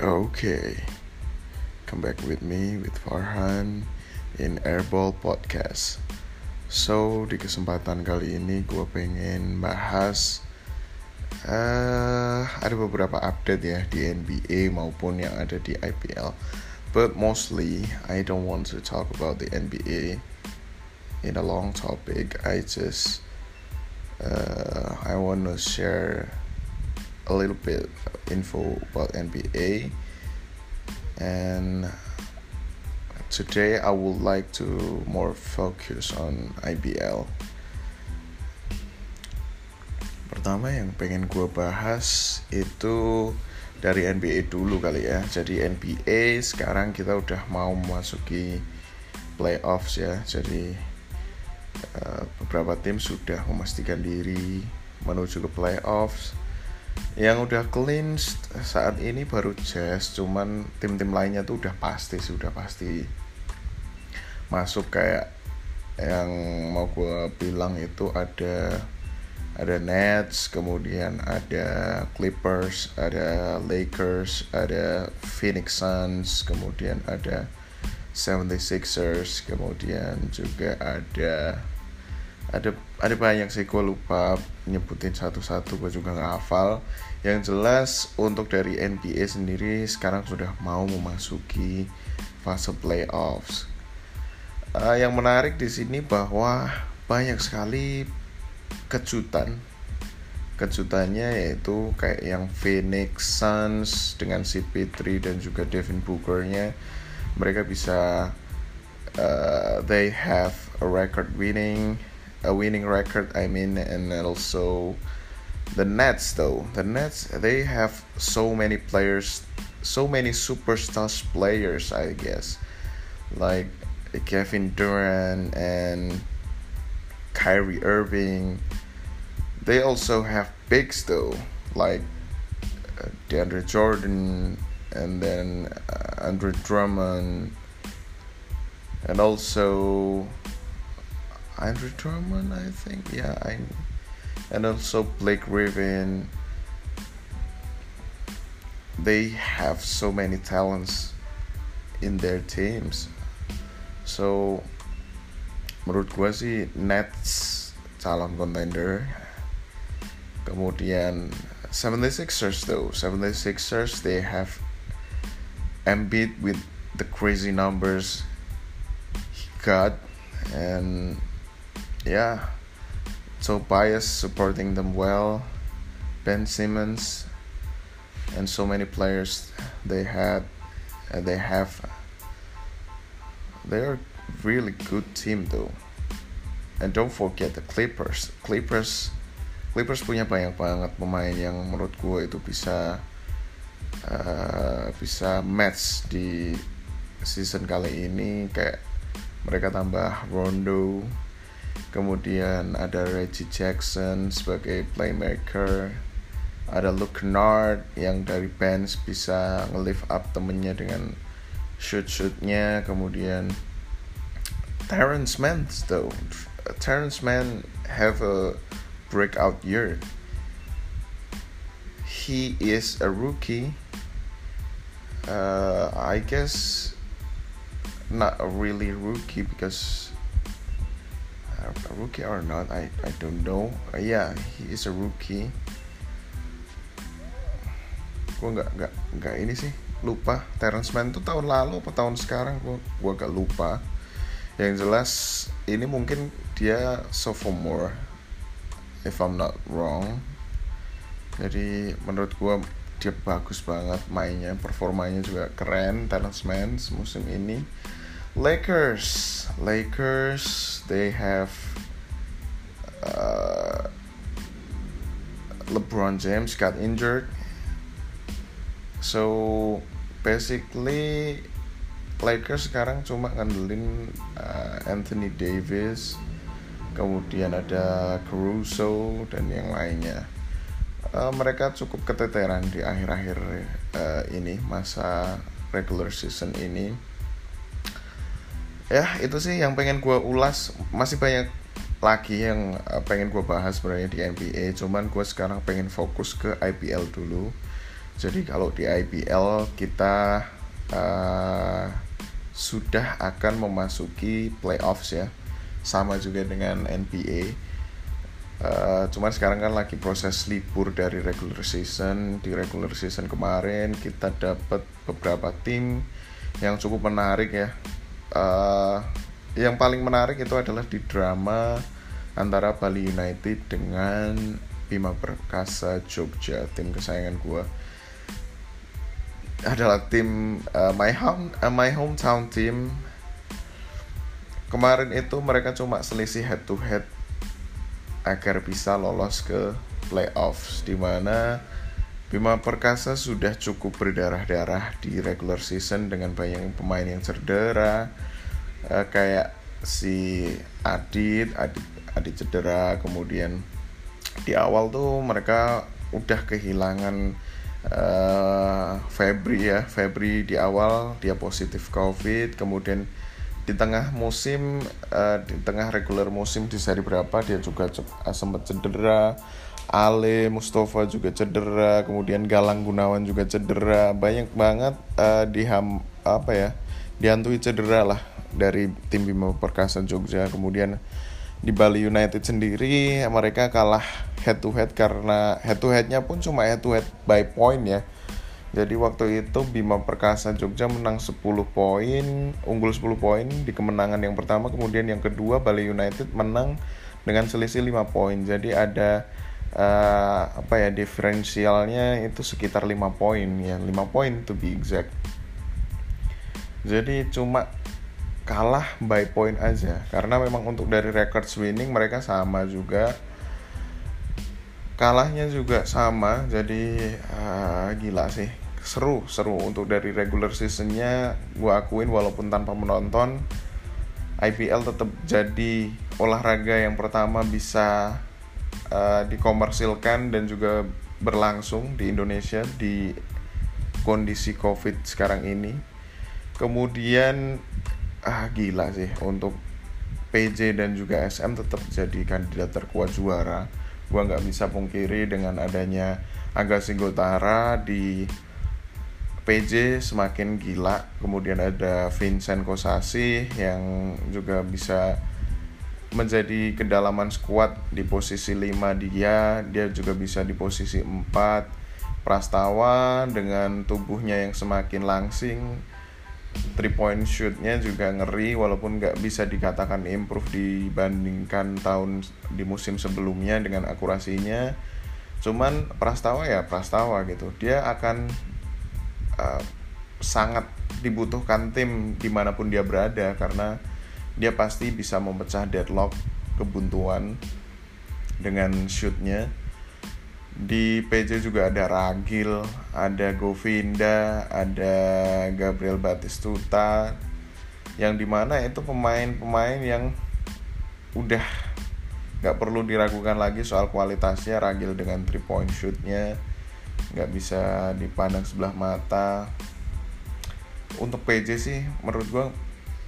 Okay, come back with me with Farhan in Airball Podcast. So di kesempatan kali ini gue pengen bahas uh, ada beberapa update ya di NBA maupun yang ada di IPL. But mostly I don't want to talk about the NBA in a long topic. I just uh, I want to share a little bit info about NBA and today I would like to more focus on IBL pertama yang pengen gue bahas itu dari NBA dulu kali ya. Jadi NBA sekarang kita udah mau memasuki playoffs ya. Jadi uh, beberapa tim sudah memastikan diri menuju ke playoffs yang udah clean saat ini baru Jazz cuman tim-tim lainnya tuh udah pasti sudah pasti masuk. Kayak yang mau gue bilang itu ada ada Nets kemudian ada Clippers ada Lakers ada Phoenix Suns kemudian ada 76ers kemudian juga ada ada ada banyak sih gue lupa nyebutin satu-satu gue juga nggak hafal. Yang jelas untuk dari NBA sendiri sekarang sudah mau memasuki fase playoffs. Uh, yang menarik di sini bahwa banyak sekali kejutan. Kejutannya yaitu kayak yang Phoenix Suns dengan CP3 dan juga Devin Bookernya. Mereka bisa uh, they have a record winning a winning record I mean and also the Nets though. The Nets they have so many players so many superstars players I guess. Like Kevin Durant and Kyrie Irving. They also have bigs though. Like uh, DeAndre Jordan and then uh, Andre Drummond. And also Andrew Drummond, I think. Yeah, I and also Blake Griffin. They have so many talents in their teams. So menurut gue sih Nets calon contender. Kemudian 76ers though, 76ers they have Embiid with the crazy numbers he got and yeah, so bias supporting them well, Ben Simmons, and so many players they had, and they have. They're really good team though, and don't forget the Clippers. Clippers, Clippers punya banyak banget pemain yang menurut gue itu bisa uh, bisa match di season kali ini kayak mereka tambah Rondo kemudian ada Reggie Jackson sebagai playmaker. Ada Luke Kennard yang dari bench bisa nge-lift up temennya dengan shoot-shootnya. Kemudian Terrence Mann though Terrence Mann have a breakout year. He is a rookie. Uh, I guess not a really rookie because a rookie or not I I don't know. Uh, yeah he is a rookie. Gue nggak nggak nggak ini sih lupa. Terrence Mann tuh tahun lalu apa tahun sekarang? Gue gue gak lupa. Yang jelas ini mungkin dia sophomore if I'm not wrong. Jadi menurut gue dia bagus banget mainnya performanya juga keren Terrence Mann musim ini Lakers, Lakers, they have uh, LeBron James got injured, so basically Lakers sekarang cuma ngandelin uh, Anthony Davis, kemudian ada Caruso dan yang lainnya. Uh, mereka cukup keteteran di akhir-akhir uh, ini masa regular season ini ya itu sih yang pengen gue ulas. Masih banyak lagi yang eh, pengen gue bahas sebenarnya di NBA cuman gue sekarang pengen fokus ke IPL dulu. Jadi kalau di IPL kita uh, sudah akan memasuki playoffs ya. Sama juga dengan NBA Uh, cuman sekarang kan lagi proses libur dari regular season. Di regular season kemarin kita dapat beberapa tim yang cukup menarik ya uh, yang paling menarik itu adalah di drama antara Bali United dengan Bima Perkasa Jogja tim kesayangan gue adalah tim uh, my home uh, my hometown team. Kemarin itu mereka cuma selisih head to head agar bisa lolos ke playoffs di mana Bima Perkasa sudah cukup berdarah-darah di regular season dengan banyak pemain yang cedera. Uh, kayak si Adit, Adit Adit cedera. Kemudian di awal tuh mereka udah kehilangan uh, Febri ya. Febri di awal dia positif COVID. Kemudian di tengah musim uh, di tengah regular musim di seri berapa dia juga sempat cedera Ale Mustafa juga cedera kemudian Galang Gunawan juga cedera. Banyak banget uh, diham apa ya dihantui cedera lah dari tim Bima Perkasa Jogja. Kemudian di Bali United sendiri mereka kalah head to head karena head to headnya pun cuma head to head by point ya. Jadi waktu itu Bima Perkasa Jogja menang 10 poin, unggul 10 poin di kemenangan yang pertama, kemudian yang kedua Bali United menang dengan selisih 5 poin. Jadi ada uh, apa ya diferensialnya itu sekitar 5 poin ya, 5 poin to be exact. Jadi cuma kalah by point aja. Karena memang untuk dari record winning mereka sama juga. Kalahnya juga sama. Jadi uh, gila sih. Seru seru. Untuk dari regular seasonnya gue akuin walaupun tanpa menonton IPL tetap jadi olahraga yang pertama bisa uh, dikomersilkan dan juga berlangsung di Indonesia di kondisi COVID sekarang ini. Kemudian ah gila sih untuk PJ dan juga SM tetap jadi kandidat terkuat juara gue nggak bisa pungkiri dengan adanya Agassi Gotara di PJ semakin gila kemudian ada Vincent Kosasi yang juga bisa menjadi kedalaman squad di posisi 5 dia dia juga bisa di posisi 4 Prastawa dengan tubuhnya yang semakin langsing three point shootnya juga ngeri walaupun nggak bisa dikatakan improve dibandingkan tahun di musim sebelumnya dengan akurasinya. Cuman Prastawa ya Prastawa gitu. Dia akan uh, sangat dibutuhkan tim di mana pun dia berada karena dia pasti bisa memecah deadlock kebuntuan dengan shootnya. Di PJ juga ada Ragil, ada Govinda, ada Gabriel Batistuta. Yang di mana itu pemain-pemain yang udah nggak perlu diragukan lagi soal kualitasnya. Ragil dengan three point shootnya nggak bisa dipandang sebelah mata. Untuk PJ sih menurut gue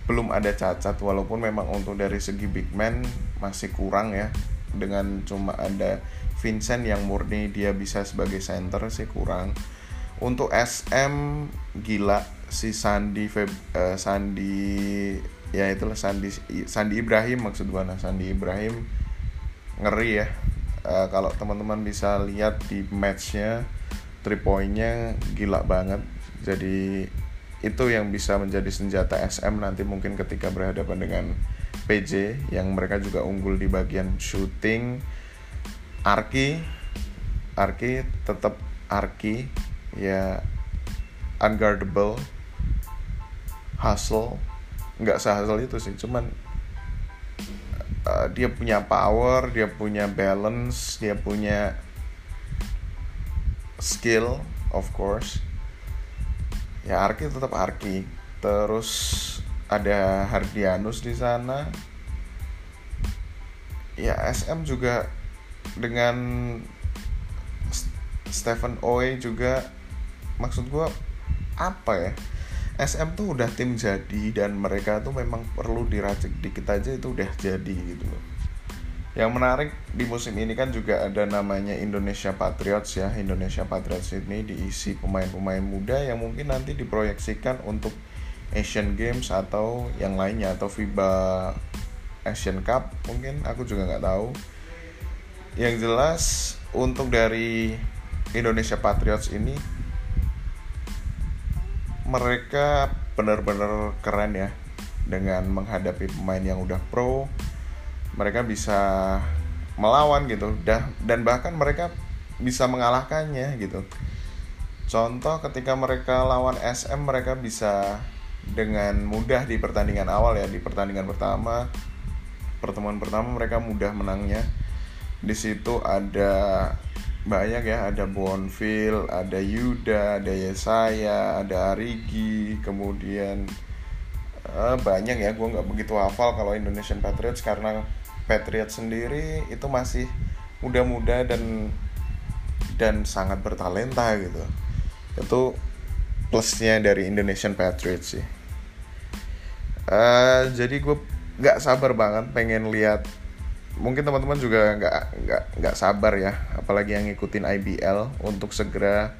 belum ada cacat walaupun memang untuk dari segi big man masih kurang ya. Dengan cuma ada Vincent yang murni dia bisa sebagai center sih kurang. Untuk SM gila si Sandi Feb, uh, Sandi ya itulah Sandi Sandi Ibrahim maksud gua. Nah Sandi Ibrahim ngeri ya. Uh, kalau teman-teman bisa lihat di matchnya three pointnya gila banget. Jadi itu yang bisa menjadi senjata SM nanti mungkin ketika berhadapan dengan PJ yang mereka juga unggul di bagian shooting. Arki Arki tetap Arki ya unguardable. Hustle. Nggak sehasel itu sih cuman uh, dia punya power dia punya balance dia punya skill of course ya Arki tetap Arki. Terus ada Hardianus di sana. Ya SM juga dengan Stephen Oe juga. Maksud gue apa ya? SM tuh udah tim jadi dan mereka tuh memang perlu diracik dikit aja itu udah jadi gitu loh yang menarik di musim ini kan juga ada namanya Indonesia Patriots ya. Indonesia Patriots ini diisi pemain-pemain muda yang mungkin nanti diproyeksikan untuk Asian Games atau yang lainnya atau FIBA Asian Cup mungkin aku juga nggak tahu. Yang jelas untuk dari Indonesia Patriots ini mereka benar-benar keren ya dengan menghadapi pemain yang udah pro mereka bisa melawan gitu. Dan bahkan mereka bisa mengalahkannya gitu. Contoh ketika mereka lawan SM mereka bisa dengan mudah di pertandingan awal ya di pertandingan pertama pertemuan pertama mereka mudah menangnya. Di situ ada banyak ya ada Bonfil ada Yuda ada Yesaya ada Arigi kemudian uh, banyak ya. Gue nggak begitu hafal kalau Indonesian Patriots karena Patriots sendiri itu masih muda-muda dan dan sangat bertalenta gitu. Itu plusnya dari Indonesian Patriots sih. Uh, jadi gue nggak sabar banget pengen lihat mungkin teman-teman juga nggak nggak nggak sabar ya apalagi yang ngikutin IBL untuk segera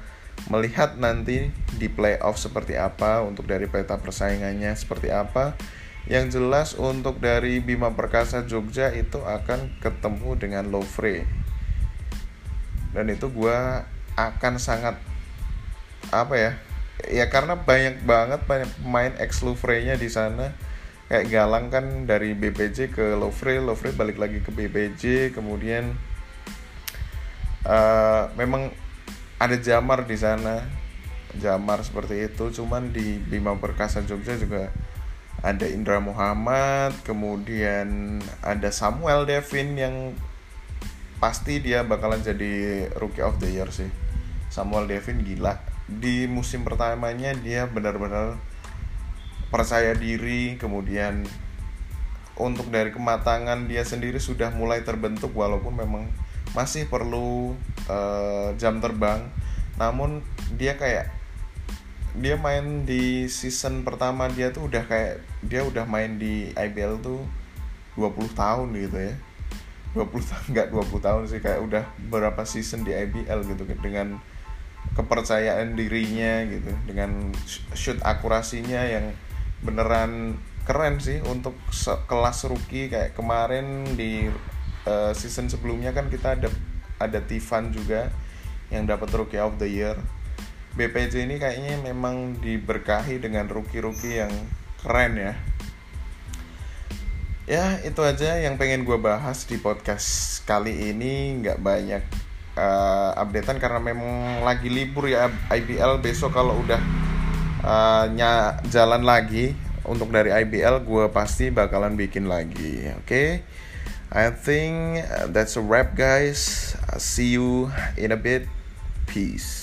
melihat nanti di playoff seperti apa untuk dari peta persaingannya seperti apa yang jelas untuk dari Bima Perkasa Jogja itu akan ketemu dengan Lovre. Dan itu gue akan sangat apa ya ya karena banyak banget banyak pemain ex Louvre nya di sana. Kayak Galang kan dari BPJ ke Lovre Lovre balik lagi ke BPJ kemudian uh, memang ada Jamar di sana. Jamar seperti itu cuman di Bima Perkasa Jogja juga ada Indra Muhammad kemudian ada Samuel Devin yang pasti dia bakalan jadi rookie of the year sih. Samuel Devin gila. Di musim pertamanya dia benar-benar percaya diri kemudian untuk dari kematangan dia sendiri sudah mulai terbentuk walaupun memang masih perlu uh, jam terbang. Namun dia kayak dia main di season pertama dia tuh udah kayak dia udah main di IBL tuh 20 tahun gitu ya 20 tahun nggak 20 tahun sih kayak udah berapa season di IBL gitu dengan kepercayaan dirinya gitu dengan shoot akurasinya yang beneran keren sih untuk kelas rookie kayak kemarin di uh, season sebelumnya kan kita ada ada Tivan juga yang dapat rookie of the year. BPJ ini kayaknya memang diberkahi dengan rookie-rookie yang keren ya. Ya itu aja yang pengen gue bahas di podcast kali ini. Nggak banyak uh, updatean karena memang lagi libur ya IBL besok kalau udah uh, jalan lagi untuk dari IBL gue pasti bakalan bikin lagi oke? Okay? I think that's a wrap guys. See you in a bit. Peace